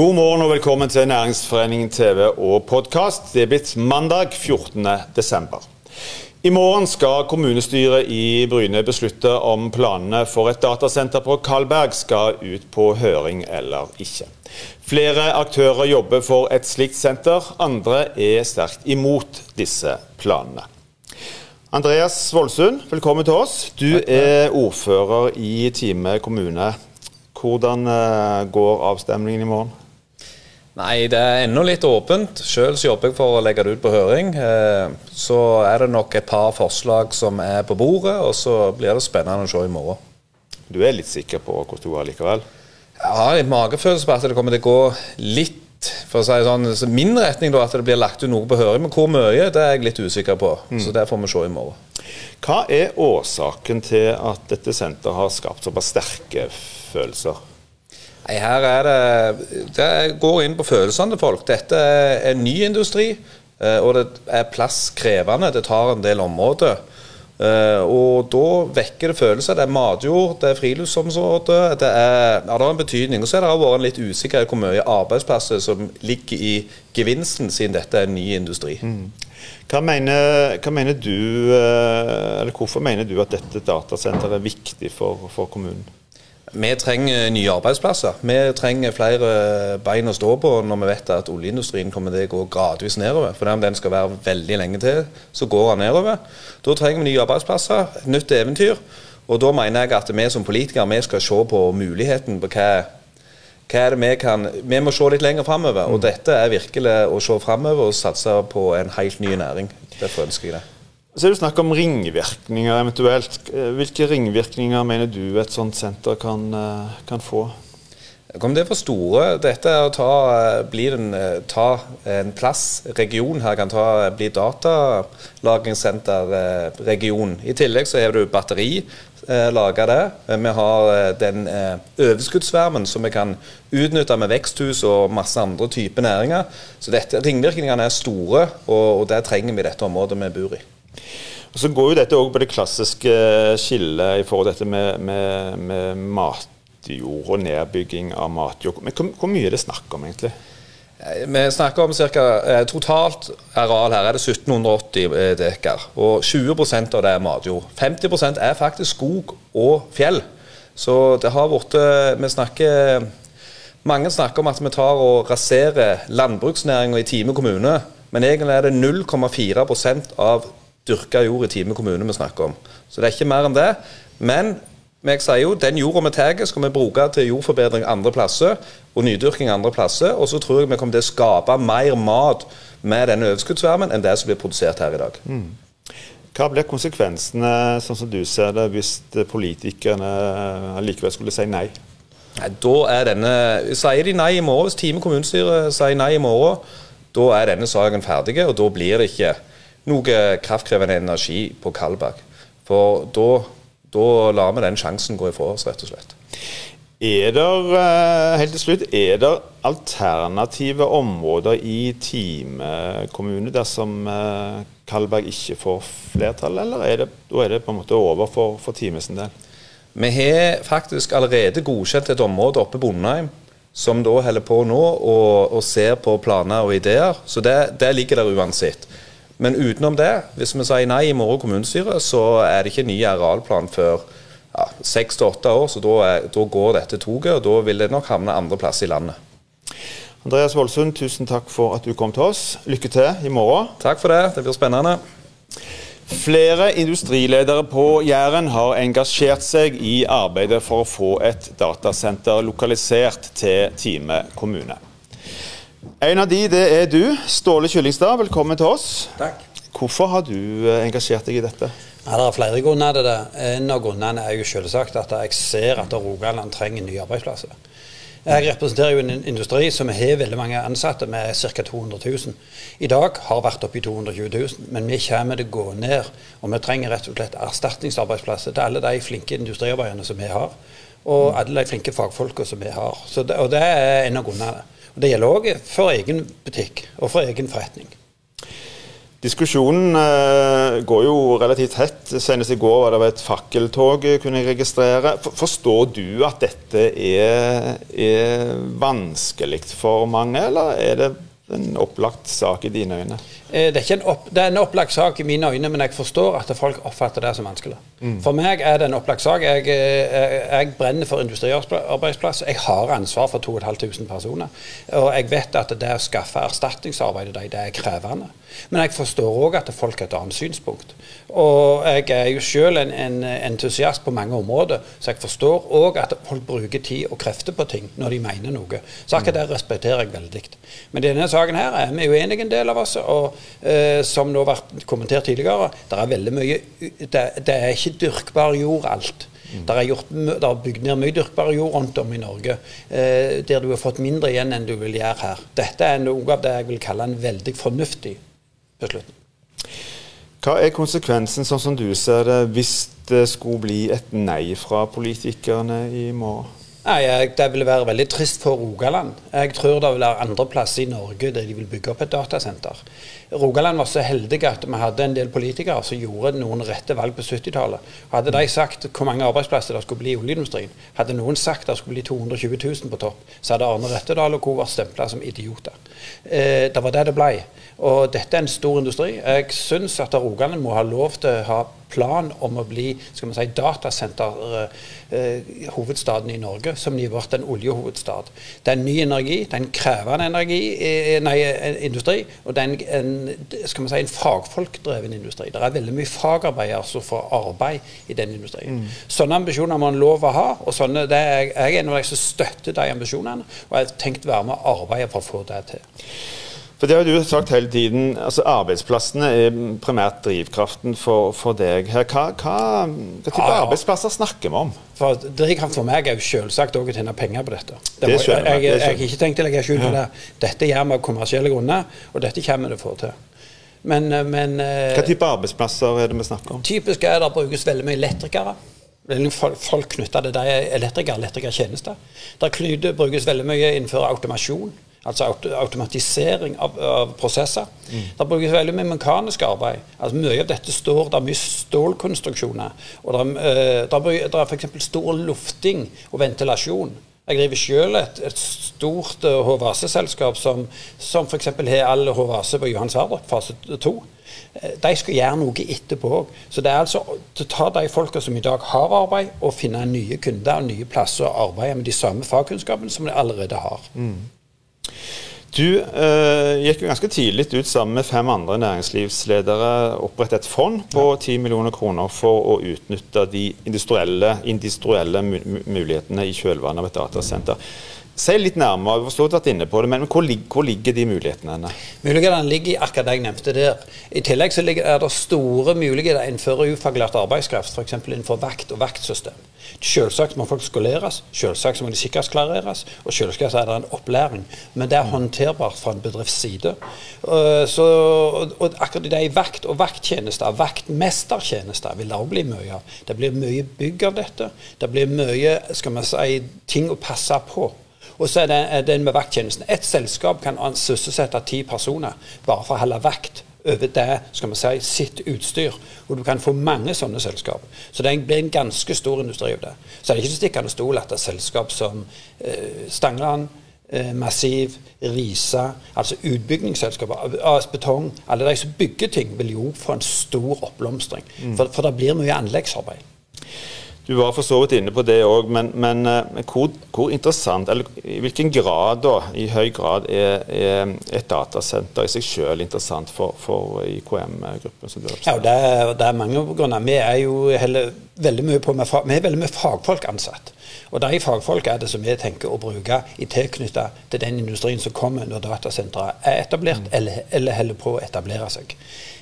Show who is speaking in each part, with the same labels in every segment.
Speaker 1: God morgen og velkommen til Næringsforeningen TV og podkast. Det er blitt mandag 14. desember. I morgen skal kommunestyret i Bryne beslutte om planene for et datasenter på Kalberg skal ut på høring eller ikke. Flere aktører jobber for et slikt senter, andre er sterkt imot disse planene. Andreas Voldsund, velkommen til oss. Du er ordfører i Time kommune. Hvordan eh, går avstemningen i morgen?
Speaker 2: Nei, det er ennå litt åpent. Sjøl jobber jeg for å legge det ut på høring. Eh, så er det nok et par forslag som er på bordet, og så blir det spennende å se i morgen.
Speaker 1: Du er litt sikker på hvordan det går likevel?
Speaker 2: Jeg har en magefølelse på at det kommer til å gå litt for å si sånn, så min retning da, at det blir lagt ut noe på høring. Men hvor mye, det er jeg litt usikker på. Mm. Så det får vi se i morgen.
Speaker 1: Hva er årsaken til at dette senteret har skapt såpass sterke følelser?
Speaker 2: Nei, her er det Det går inn på følelsene til folk. Dette er en ny industri, eh, og det er plasskrevende. Det tar en del områder. Uh, og da vekker det følelser. Det er matjord, det er friluftsområde. Det er, ja, det har en betydning. Og så har det vært en litt usikkerhet hvor mye arbeidsplasser som ligger i gevinsten, siden dette er en ny industri. Mm.
Speaker 1: Hva, mener, hva mener, du, uh, eller Hvorfor mener du at dette datasenteret er viktig for, for kommunen?
Speaker 2: Vi trenger nye arbeidsplasser. Vi trenger flere bein å stå på når vi vet at oljeindustrien kommer til å gå gradvis nedover. For om den skal være veldig lenge til, så går den nedover. Da trenger vi nye arbeidsplasser, et nytt eventyr. Og da mener jeg at vi som politikere vi skal se på muligheten på hva, hva er det vi kan Vi må se litt lenger framover. Og dette er virkelig å se framover og satse på en helt ny næring. Derfor ønsker jeg det.
Speaker 1: Så er det snakk om ringvirkninger eventuelt. Hvilke ringvirkninger mener du et sånt senter kan, eh, kan få?
Speaker 2: Kommer det for store? Dette er å ta, eh, eh, ta en plass. Region her kan ta, bli datalagringssenterregion. I tillegg så har du batteri. Laga det. Vi har den overskuddsvarmen som vi kan utnytte med veksthus og masse andre typer næringer. Så dette, ringvirkningene er store, og, og det trenger vi i dette området vi bor i.
Speaker 1: Og Så går jo dette òg på det klassiske skillet i forhold til dette med, med, med matjord og nedbygging av matjord. Men hvor, hvor mye er det snakk om, egentlig?
Speaker 2: Eh, vi snakker om cirka, eh, Totalt areal her er det 1780 eh, dekar. Og 20% av det er matjord. 50% er faktisk skog og fjell. Så det har vært Vi snakker Mange snakker om at vi tar og raserer landbruksnæringa i Time kommune. Men egentlig er det 0,4% av dyrka jord i Time kommune vi snakker om. Så det er ikke mer enn det. Men jeg sier jo, den jorda vi tar, skal vi bruke til jordforbedring andre plasser og nydyrking andre plasser. Og så tror jeg vi kommer til å skape mer mat med denne overskuddsvarmen enn det som blir produsert her i dag. Mm.
Speaker 1: Hva blir konsekvensene, sånn som du ser det, hvis politikerne likevel skulle si nei?
Speaker 2: nei da er denne, Sier de nei i morgen, hvis Time kommunestyre sier nei i morgen, da er denne saken ferdig, og da blir det ikke noe kraftkrevende energi på Kalbakk. For da, da lar vi den sjansen gå ifra oss, rett og slett.
Speaker 1: Er det, eh, helt til slutt, er det alternative områder i Time kommune dersom eh, Kalberg ikke får flertall, eller er det, da er det på en måte over for, for Time sin del?
Speaker 2: Vi har faktisk allerede godkjent et område oppe i Bondheim som da holder på nå og, og ser på planer og ideer. Så det, det ligger der uansett. Men utenom det, hvis vi sier nei i morgen kommunestyre, så er det ikke ny arealplan før seks til åtte år. Så da, er, da, går dette toget, og da vil det nok havne andreplass i landet.
Speaker 1: Andreas Voldsund, tusen takk for at du kom til oss. Lykke til i morgen.
Speaker 2: Takk for det. Det blir spennende.
Speaker 1: Flere industriledere på Jæren har engasjert seg i arbeidet for å få et datasenter lokalisert til Time kommune. En av de, det er du, Ståle Kyllingstad. Velkommen til oss.
Speaker 3: Takk.
Speaker 1: Hvorfor har du eh, engasjert deg i dette?
Speaker 3: Ja, det er flere grunner til det. En av grunnene er jo selvsagt at jeg ser at Rogaland trenger nye arbeidsplasser. Jeg representerer jo en industri som har veldig mange ansatte, med ca. 200 000. I dag har vært oppe i 220 000, men vi kommer til å gå ned. Og vi trenger rett og slett erstatningsarbeidsplasser til alle de flinke industriarbeiderne som vi har. Og alle de flinke fagfolka som vi har. Det, og det er en av grunnene. Og Det gjelder òg for egen butikk og for egen forretning.
Speaker 1: Diskusjonen eh, går jo relativt hett. Senest i går var det et fakkeltog, kunne jeg registrere. Forstår du at dette er, er vanskelig for mange, eller er det en opplagt sak i dine øyne?
Speaker 3: Eh, det er, en opp, det er en opplagt sak i mine øyne, men jeg forstår at folk oppfatter det som vanskelig. Mm. For meg er det en opplagt sak. Jeg, jeg, eh, jeg brenner for industriarbeidsplass. Jeg har ansvar for 2500 personer. Og jeg vet at det å skaffe erstatningsarbeid til dem, det er krevende. Men jeg forstår òg at folk har et annet synspunkt. Og jeg er jo selv en, en, entusiast på mange områder, så jeg forstår òg at folk bruker tid og krefter på ting når de mener noe. Så akkurat det respekterer jeg veldig. Men denne saken her er vi uenige en del av oss. Og eh, som nå har vært kommentert tidligere, det er veldig mye Det, det er ikke dyrkbar jord alt. Mm. Det er, gjort, er bygd ned mye dyrkbar jord rundt om i Norge, eh, der du har fått mindre igjen enn du vil gjøre her. Dette er noe av det jeg vil kalle en veldig fornuftig beslutning.
Speaker 1: Hva er konsekvensen, sånn som du ser det, hvis det skulle bli et nei fra politikerne i morgen?
Speaker 3: Nei, Det ville være veldig trist for Rogaland. Jeg tror det vil være andre plasser i Norge der de vil bygge opp et datasenter. Rogaland var så heldige at vi hadde en del politikere som gjorde noen rette valg på 70-tallet. Hadde de sagt hvor mange arbeidsplasser det skulle bli i oljeindustrien, hadde noen sagt det skulle bli 220 000 på topp, så hadde Arne Rettedal og co. vært stempla som idioter. Eh, det var det det ble. Og dette er en stor industri. Jeg syns at Rogaland må ha lov til å ha plan om å bli skal man si, datasenterhovedstaden eh, i Norge, som de har vært en oljehovedstad. Det er en ny energi, det er en krevende energi, eh, nei, industri, og det er en, en, skal man si, en fagfolkdreven industri. Det er veldig mye fagarbeidere som får arbeid i den industrien. Mm. Sånne ambisjoner må en lov å ha. og sånne, er, Jeg er en av de som støtter de ambisjonene, og jeg har tenkt å være med og arbeide for å få det til.
Speaker 1: For Det har du sagt hele tiden. altså Arbeidsplassene er primært drivkraften for, for deg. her. Hva, hva, hva type ja, arbeidsplasser snakker vi om?
Speaker 3: For Drivkraft for meg er jo selvsagt å tjene penger på dette. Det må, jeg, jeg, jeg, har ikke tenkt å legge skjul på det. Dette gjør vi av kommersielle grunner, og dette kommer vi til å få til.
Speaker 1: Men, men, eh, Hva type arbeidsplasser er det vi snakker om?
Speaker 3: Typisk er det brukes veldig mye elektrikere. Folk knytter det der elektrikere, elektrikertjenester. Det brukes veldig mye innenfor automasjon. Altså automatisering av, av prosesser. Mm. Det brukes veldig mye mekanisk arbeid. Altså Mye av dette står Det er mye stålkonstruksjoner. Og det er, uh, er f.eks. stor lufting og ventilasjon. Jeg driver selv et, et stort HVAC-selskap som, som f.eks. har all HVAC på Johan Sverdrup fase 2. Eh, de skal gjøre noe etterpå òg. Så det er altså å ta de folka som i dag har arbeid, og finne nye kunder og nye plasser å arbeide med de samme fagkunnskapene som de allerede har. Mm.
Speaker 1: Du eh, gikk jo ganske tidlig ut sammen med fem andre næringslivsledere opprettet et fond på 10 millioner kroner for å utnytte de industrielle, industrielle mulighetene i kjølvannet av et datasenter. Si litt nærmere, jeg har vært inne på det, men hvor, hvor ligger de mulighetene?
Speaker 3: Mulighetene ligger i akkurat det jeg nevnte der. I tillegg så ligger, er det store muligheter innenfor ufaglært arbeidskraft, f.eks. innenfor vakt og vaktsystem. Selvsagt må folk skoleres, selvsagt må de sikkerhetsklareres, og selvsagt er det en opplæring. Men det er håndterbart fra en bedrifts side. Uh, så, akkurat det i vakt og vakttjenester, vaktmestertjenester, vil det også bli mye av. Det blir mye bygg av dette. Det blir mye skal man si, ting å passe på. Og så er det, er det med vakttjenesten. Ett selskap kan sysselsette ti personer bare for å holde vakt over det, skal vi si, sitt utstyr. Og du kan få mange sånne selskap. Så det blir en ganske stor industri av det. Så det er ikke stikkende stol at det er selskap som eh, Stangeland, eh, Massiv, Risa, altså utbyggingsselskaper, AS Betong, alle de som bygger ting, vil jo få en stor oppblomstring. Mm. For, for det blir mye anleggsarbeid.
Speaker 1: Du var for så vidt inne på det òg, men, men, eh, hvor, hvor, interessant, eller i hvilken grad da, i høy grad er, er et datasenter i seg selv interessant for, for IKM-gruppen? som du
Speaker 3: Ja, det er, det er mange grunner. Vi er jo heller veldig mye på med, vi er veldig mye fagfolk ansatt. Og de fagfolk er det som vi tenker å bruke i tilknyttet til den industrien som kommer når datasenteret er etablert mm. eller, eller holder på å etablere seg.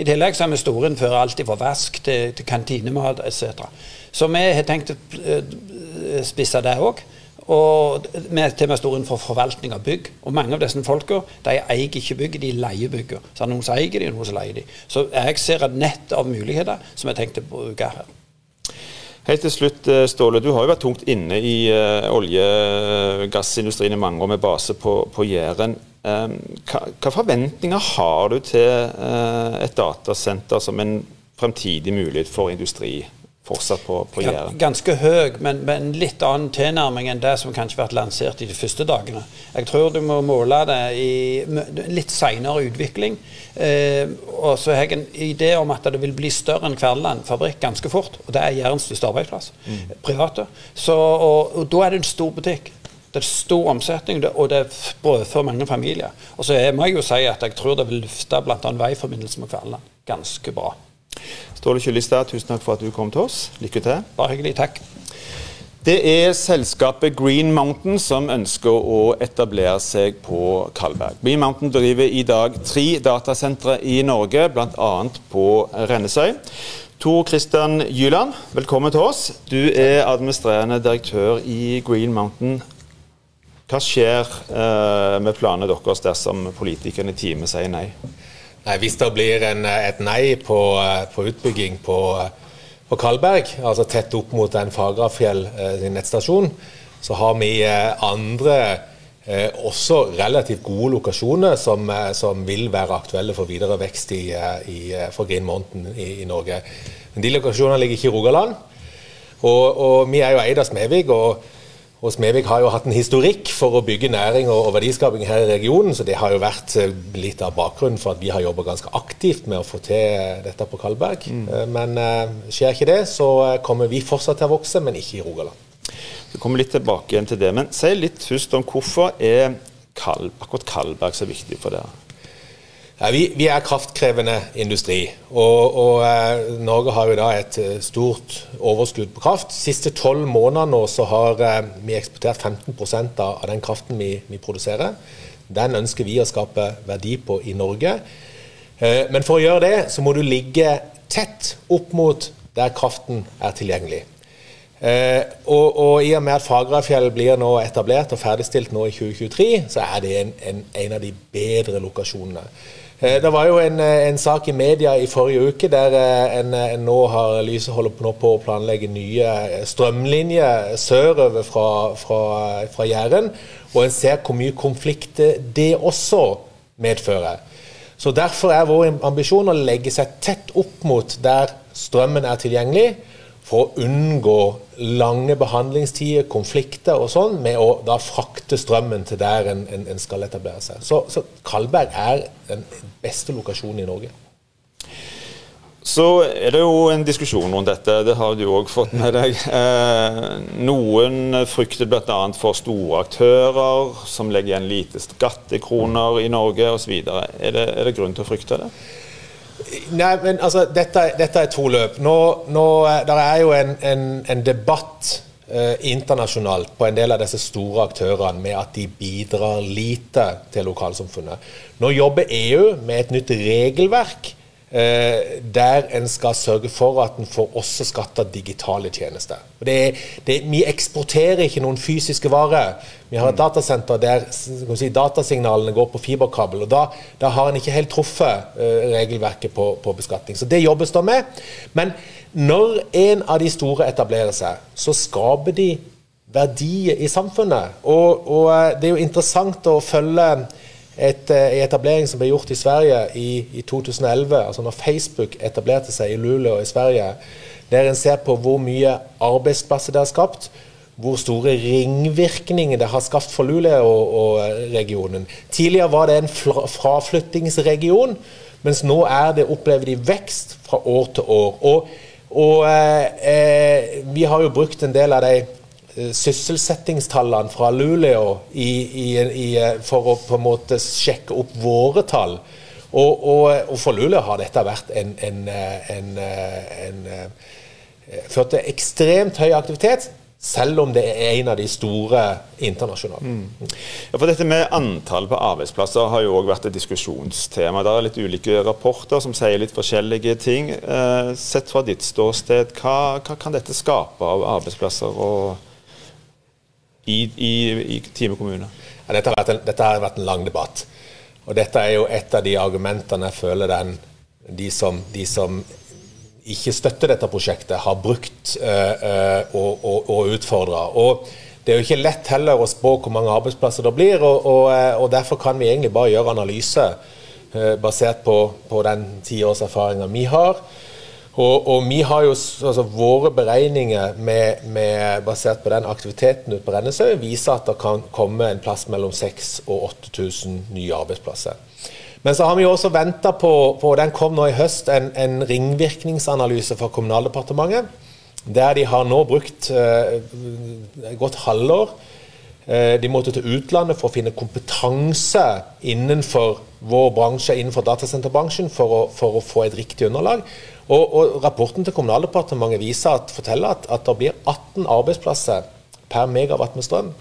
Speaker 3: I tillegg så er vi store innenfor alt fra vask til, til kantinemat etc. Så vi har tenkt å eh, spisse det òg. Og er til og med store innenfor forvaltning av bygg. Og mange av disse folka de eier ikke bygg, de leier bygg. Så noen som eier de, noen som leier de. Så jeg ser et nett av muligheter som jeg tenkte å bruke her.
Speaker 1: Helt til slutt, eh, Ståle. Du har jo vært tungt inne i uh, olje- og gassindustrien i mange år med base på, på Jæren. Um, hva, hva forventninger har du til uh, et datasenter som en fremtidig mulighet for industri? Fortsatt på, på Jæren?
Speaker 3: Ganske høy, men med en litt annen tilnærming enn det som kanskje har vært lansert i de første dagene. Jeg tror du må måle det i litt senere utvikling. Eh, og så har jeg en idé om at det vil bli større enn Kverneland fabrikk ganske fort. Og det er Jærens største arbeidsplass. Mm. Private. Så, og, og da er det en stor butikk. Det er stor omsetning, og det er brødfør mange familier. Og så må jeg jo si at jeg tror det vil løfte bl.a. veiforbindelsen med Kverneland ganske bra.
Speaker 1: Ståle Kyllistad, tusen takk for at du kom til oss. Lykke til.
Speaker 3: Bare hyggelig. Takk.
Speaker 1: Det er selskapet Green Mountain som ønsker å etablere seg på Kalberg. Green Mountain driver i dag tre datasentre i Norge, bl.a. på Rennesøy. Tor Christian Gyland, velkommen til oss. Du er administrerende direktør i Green Mountain. Hva skjer eh, med planene deres dersom politikerne i teamet sier nei?
Speaker 4: Nei? Hvis det blir en, et nei på, på utbygging på, på, Kalberg, altså tett opp mot den Fagrafjell sin nettstasjon, så har vi eh, andre eh, også relativt gode lokasjoner som, eh, som, vil være aktuelle for videre vekst i, eh, i, for Green Mountain i, i, Norge. Men de lokasjonene ligger ikke i Rogaland. Og, og vi er jo eid av Smevik. og og Smevik har jo hatt en historikk for å bygge næring og, verdiskaping her i regionen, så det har jo vært eh, litt av bakgrunnen for at vi har jobba ganske aktivt med å få til eh, dette på Kalberg. Mm. Eh, men skjer ikke det, så kommer vi fortsatt til å vokse, men ikke i Rogaland.
Speaker 1: Vi kommer litt tilbake igjen til det, men si litt først om hvorfor er Kalb, akkurat Kalberg så viktig for dere?
Speaker 4: Ja, vi, vi, er kraftkrevende industri, og, og eh, Norge har jo da et eh, stort overskudd på kraft. Siste tolv måneder nå så har eh, vi eksportert 15 av, av den kraften vi, vi, produserer. Den ønsker vi å skape verdi på i Norge. Eh, men for å gjøre det, så må du ligge tett opp mot der kraften er tilgjengelig. Eh, og, og, i og med at Fagrafjell blir nå etablert og ferdigstilt nå i 2023, så er det en, en, en av de bedre lokasjonene. Eh, det var jo en, eh, en, sak i media i forrige uke der eh, en, nå har Lyse holder på, på å planlegge nye strømlinjer sørover fra, fra, fra Jæren. Og en ser hvor mye konflikt det også medfører. Så Derfor er vår ambisjon å legge seg tett opp mot der strømmen er tilgjengelig for å unngå lange behandlingstider, konflikter og sånn, med å da frakte strømmen til der en, en, en skal etablere seg. Så, så, Kalberg er den beste lokasjonen i Norge.
Speaker 1: Så er det jo en diskusjon rundt dette, det har du òg fått med deg. Eh, noen frykter bl.a. for store aktører som legger igjen lite skattekroner i Norge osv. Er, det, er det grunn til å frykte det?
Speaker 4: Nei, men altså, dette, dette er to løp. Nå, nå eh, der er jo en, en, en debatt eh, internasjonalt på en del av disse store aktørene med at de bidrar lite til lokalsamfunnet. Nå jobber EU med et nytt regelverk der en skal sørge for at en får også skatta digitale tjenester. Det, det, vi eksporterer ikke noen fysiske varer. Vi har et mm. datasenter der si, datasignalene går på fiberkabel. og Da, da har en ikke helt truffet uh, regelverket på, på, beskatning. Så det jobbes det med. Men når en av de store etablerer seg, så skaper de verdier i samfunnet. Og, og eh, det er jo interessant å følge et, eh, en etablering som ble gjort i Sverige i, i, 2011, altså når Facebook etablerte seg i Luleå i Sverige, der en ser på hvor mye arbeidsplasser det har skapt, hvor store ringvirkninger det har skapt for Luleå og regionen Tidligere var det en fraflyttingsregion, mens nå er det, opplever de vekst fra år til år. Og, og eh, eh vi har jo brukt en del av de Eh, sysselsettingstallene fra Luleå i, i, i, eh, for å på en måte sjekke opp våre tall. Og, og, og for Luleå har dette vært en, en, eh, en, en ført til ekstremt høy aktivitet, selv om det er en av de store internasjonale. Mm.
Speaker 1: Ja, for Dette med antall på arbeidsplasser har jo òg vært et diskusjonstema. Det er litt ulike rapporter som sier litt forskjellige ting. Eh, sett fra ditt ståsted, hva, hva, kan dette skape av arbeidsplasser? og i, i, i Time kommune?
Speaker 4: Ja, dette, har en, dette, har vært en lang debatt. Og dette er jo et av de argumentene jeg føler den, de, som, de som ikke støtter dette prosjektet, har brukt øh, øh, og, og, og utfordra. Det er jo ikke lett heller å spå hvor mange arbeidsplasser det blir, og, og, og derfor kan vi egentlig bare gjøre analyse eh, basert på, på den tiårserfaringa vi har. Og, og, vi har jo altså, Våre beregninger med, med, basert på den aktiviteten ute på Rennesøy viser at det kan komme en plass mellom 6000 og 8000 nye arbeidsplasser. Men så har vi jo også venta på, på, den kom nå i høst, en, en ringvirkningsanalyse fra Kommunaldepartementet. Der de har nå brukt eh, godt halvår. Eh, de måtte til utlandet for å finne kompetanse innenfor vår bransje, innenfor datasenterbransjen, for å, for å få et riktig underlag. Og, og, Rapporten til Kommunaldepartementet viser at, forteller at, at det blir 18 arbeidsplasser per megawatt med strøm.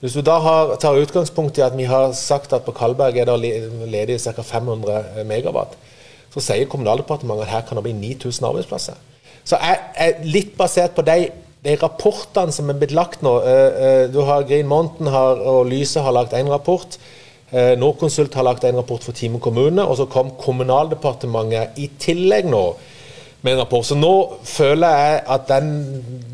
Speaker 4: Hvis du da har, tar utgangspunkt i at vi har sagt at på Kalberg er det ledig ca. 500 megawatt, så sier Kommunaldepartementet at her kan det bli 9000 arbeidsplasser. Så jeg er litt basert på de, de rapportene som er blitt lagt nå. Eh, eh, du har Green Mountain har, og Lyse har lagt én rapport. Eh, Norconsult har lagt en rapport for Time kommune, og så kom Kommunaldepartementet i tillegg nå med en rapport. Så nå føler jeg at den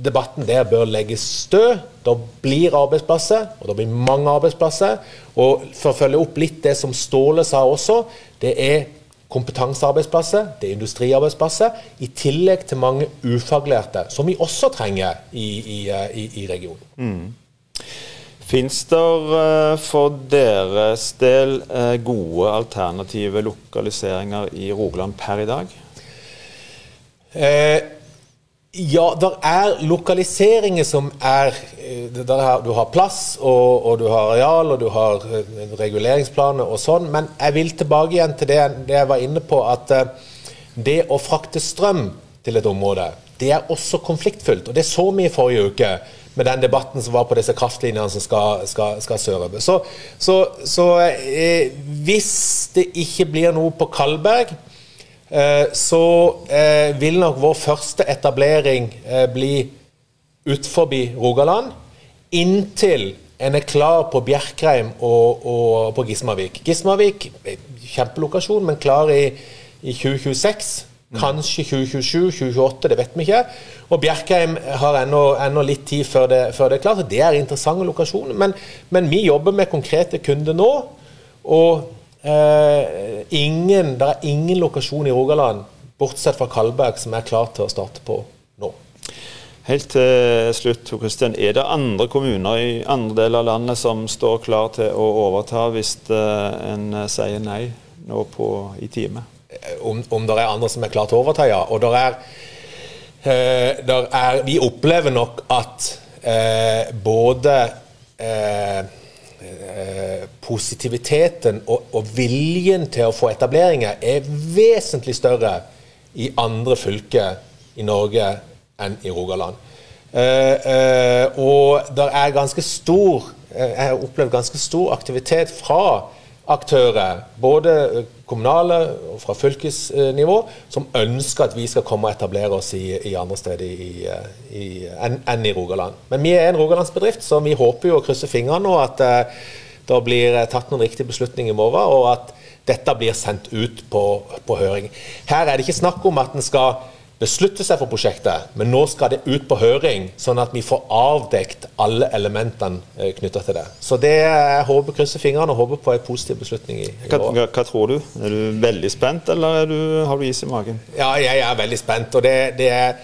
Speaker 4: debatten der bør legges stø. Da blir arbeidsplasser, og det blir mange arbeidsplasser. Og for å følge opp litt det som Ståle sa også, det er kompetansearbeidsplasser, det er industriarbeidsplasser, i tillegg til mange ufaglærte, som vi også trenger i, i, i, i regionen. Mm.
Speaker 1: Fins det eh, for deres del eh, gode alternative lokaliseringer i Rogaland per i dag?
Speaker 4: Eh, ja, det er lokaliseringer som er, er Du har plass, og, og, du har areal, og du har reguleringsplaner og sånn. Men jeg vil tilbake igjen til det, det jeg var inne på, at det å frakte strøm til et område, det er også konfliktfullt. Og det så vi i forrige uke med den debatten som var på disse kraftlinjene som skal, skal, skal sørover. Så, så, så eh, hvis det ikke blir noe på Kalberg, eh, så eh, vil nok vår første etablering eh, bli utenfor Rogaland, inntil en er klar på Bjerkreim og, og på Gismarvik. Gismarvik, kjempelokasjon, men klar i, i 2026. Kanskje 2027-2028, det vet vi ikke. Og Bjerkheim har ennå litt tid før det, før det, er klart. Det er interessante lokasjoner. Men, men vi jobber med konkrete kunder nå. Og eh, ingen, det er ingen lokasjon i Rogaland, bortsett fra Kalberg, som er klar til å starte på nå.
Speaker 1: Helt til slutt, Kristian. Er det andre kommuner i andre deler av landet som står klar til å overta hvis eh, en sier nei nå på, i time?
Speaker 4: Om, om det er andre som er klare til å overta, ja. Og der er, eh, der er Vi opplever nok at eh, både eh, eh, positiviteten og, og, viljen til å få etableringer er vesentlig større i andre fylker i Norge enn i Rogaland. Eh, eh, og det er ganske stor Jeg har opplevd ganske stor aktivitet fra aktører, både kommunale og fra fylkesnivå, som ønsker at vi skal komme og etablere oss i, i andre steder i, enn, en i Rogaland. Men vi er en rogalandsbedrift, så vi håper jo å krysse fingrene nå at uh, det blir tatt noen riktige beslutninger i morgen, og at dette blir sendt ut på, på høring. Her er det ikke snakk om at en skal beslutte seg for prosjektet, men nå skal det ut på høring, sånn at vi får avdekt alle elementene eh, knytta til det. Så det jeg håper krysser fingrene og håper på en positiv beslutning i, i
Speaker 1: hva, hva, hva, tror du? Er du veldig spent, eller du, har du is i magen?
Speaker 4: Ja, jeg er veldig spent. og det, det er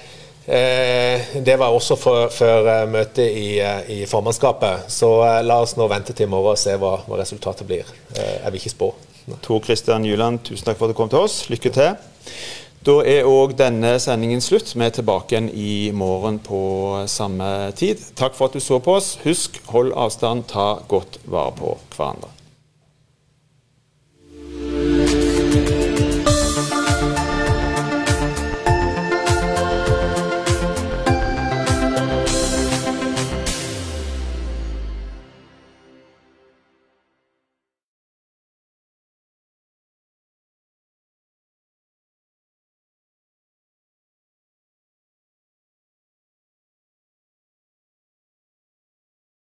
Speaker 4: eh, det var også før eh, møtet i, eh, i, formannskapet. Så la oss nå vente til i morgen og se hva, hva resultatet blir. Jeg vil ikke spå.
Speaker 1: Tor Kristian Juland, tusen takk for at du kom til oss. Lykke til. Da er òg denne sendingen slutt. Vi er tilbake igjen i morgen på samme tid. Takk for at du så på oss. Husk, hold avstand, ta godt vare på hverandre.